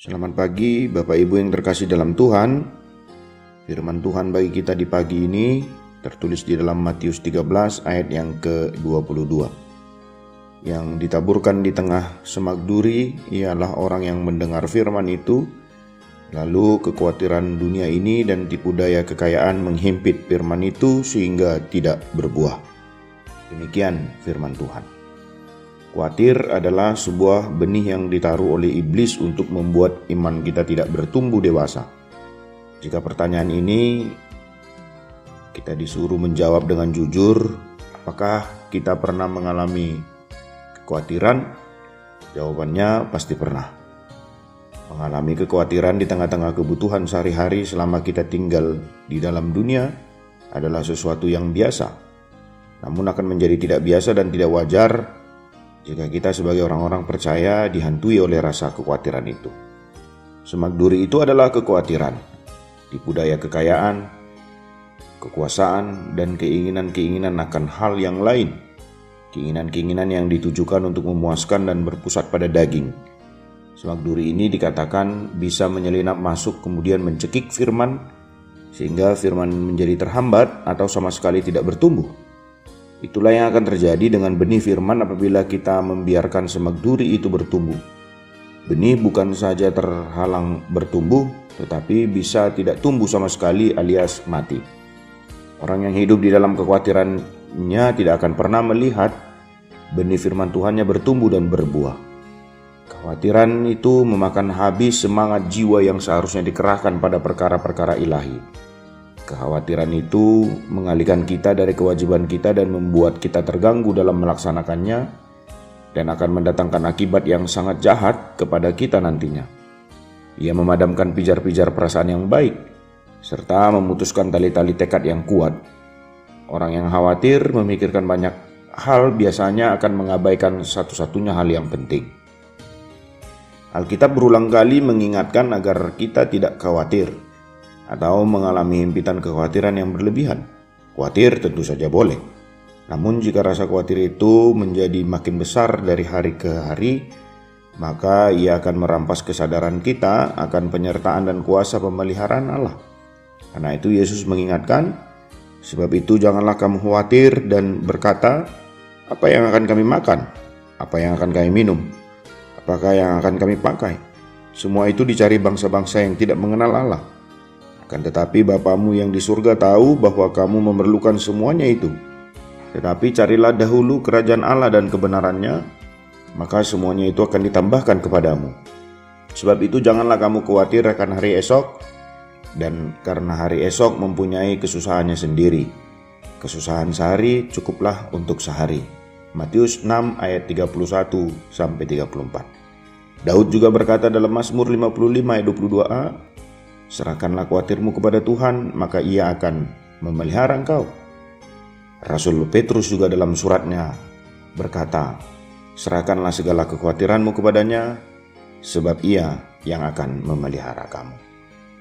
Selamat pagi Bapak Ibu yang terkasih dalam Tuhan. Firman Tuhan bagi kita di pagi ini tertulis di dalam Matius 13 ayat yang ke-22. Yang ditaburkan di tengah semak duri ialah orang yang mendengar firman itu, lalu kekhawatiran dunia ini dan tipu daya kekayaan menghimpit firman itu sehingga tidak berbuah. Demikian firman Tuhan. Khawatir adalah sebuah benih yang ditaruh oleh iblis untuk membuat iman kita tidak bertumbuh dewasa. Jika pertanyaan ini kita disuruh menjawab dengan jujur, apakah kita pernah mengalami kekhawatiran? Jawabannya pasti pernah. Mengalami kekhawatiran di tengah-tengah kebutuhan sehari-hari selama kita tinggal di dalam dunia adalah sesuatu yang biasa. Namun akan menjadi tidak biasa dan tidak wajar jika kita sebagai orang-orang percaya dihantui oleh rasa kekhawatiran itu. Semak duri itu adalah kekhawatiran, tipu daya kekayaan, kekuasaan, dan keinginan-keinginan akan hal yang lain. Keinginan-keinginan yang ditujukan untuk memuaskan dan berpusat pada daging. Semak duri ini dikatakan bisa menyelinap masuk kemudian mencekik firman, sehingga firman menjadi terhambat atau sama sekali tidak bertumbuh. Itulah yang akan terjadi dengan benih firman apabila kita membiarkan semak duri itu bertumbuh. Benih bukan saja terhalang bertumbuh, tetapi bisa tidak tumbuh sama sekali alias mati. Orang yang hidup di dalam kekhawatirannya tidak akan pernah melihat benih firman Tuhannya bertumbuh dan berbuah. Kekhawatiran itu memakan habis semangat jiwa yang seharusnya dikerahkan pada perkara-perkara ilahi. Kekhawatiran itu mengalihkan kita dari kewajiban kita dan membuat kita terganggu dalam melaksanakannya dan akan mendatangkan akibat yang sangat jahat kepada kita nantinya. Ia memadamkan pijar-pijar perasaan yang baik serta memutuskan tali-tali tekad yang kuat. Orang yang khawatir memikirkan banyak hal biasanya akan mengabaikan satu-satunya hal yang penting. Alkitab berulang kali mengingatkan agar kita tidak khawatir atau mengalami himpitan kekhawatiran yang berlebihan. Khawatir tentu saja boleh. Namun jika rasa khawatir itu menjadi makin besar dari hari ke hari, maka ia akan merampas kesadaran kita akan penyertaan dan kuasa pemeliharaan Allah. Karena itu Yesus mengingatkan, sebab itu janganlah kamu khawatir dan berkata, apa yang akan kami makan? Apa yang akan kami minum? Apakah yang akan kami pakai? Semua itu dicari bangsa-bangsa yang tidak mengenal Allah. Akan tetapi Bapamu yang di surga tahu bahwa kamu memerlukan semuanya itu. Tetapi carilah dahulu kerajaan Allah dan kebenarannya, maka semuanya itu akan ditambahkan kepadamu. Sebab itu janganlah kamu khawatir akan hari esok, dan karena hari esok mempunyai kesusahannya sendiri. Kesusahan sehari cukuplah untuk sehari. Matius 6 ayat 31 sampai 34. Daud juga berkata dalam Mazmur 55 ayat 22a, Serahkanlah khawatirmu kepada Tuhan, maka ia akan memelihara engkau. Rasul Petrus juga dalam suratnya berkata, Serahkanlah segala kekhawatiranmu kepadanya, sebab ia yang akan memelihara kamu.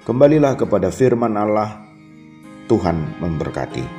Kembalilah kepada firman Allah, Tuhan memberkati.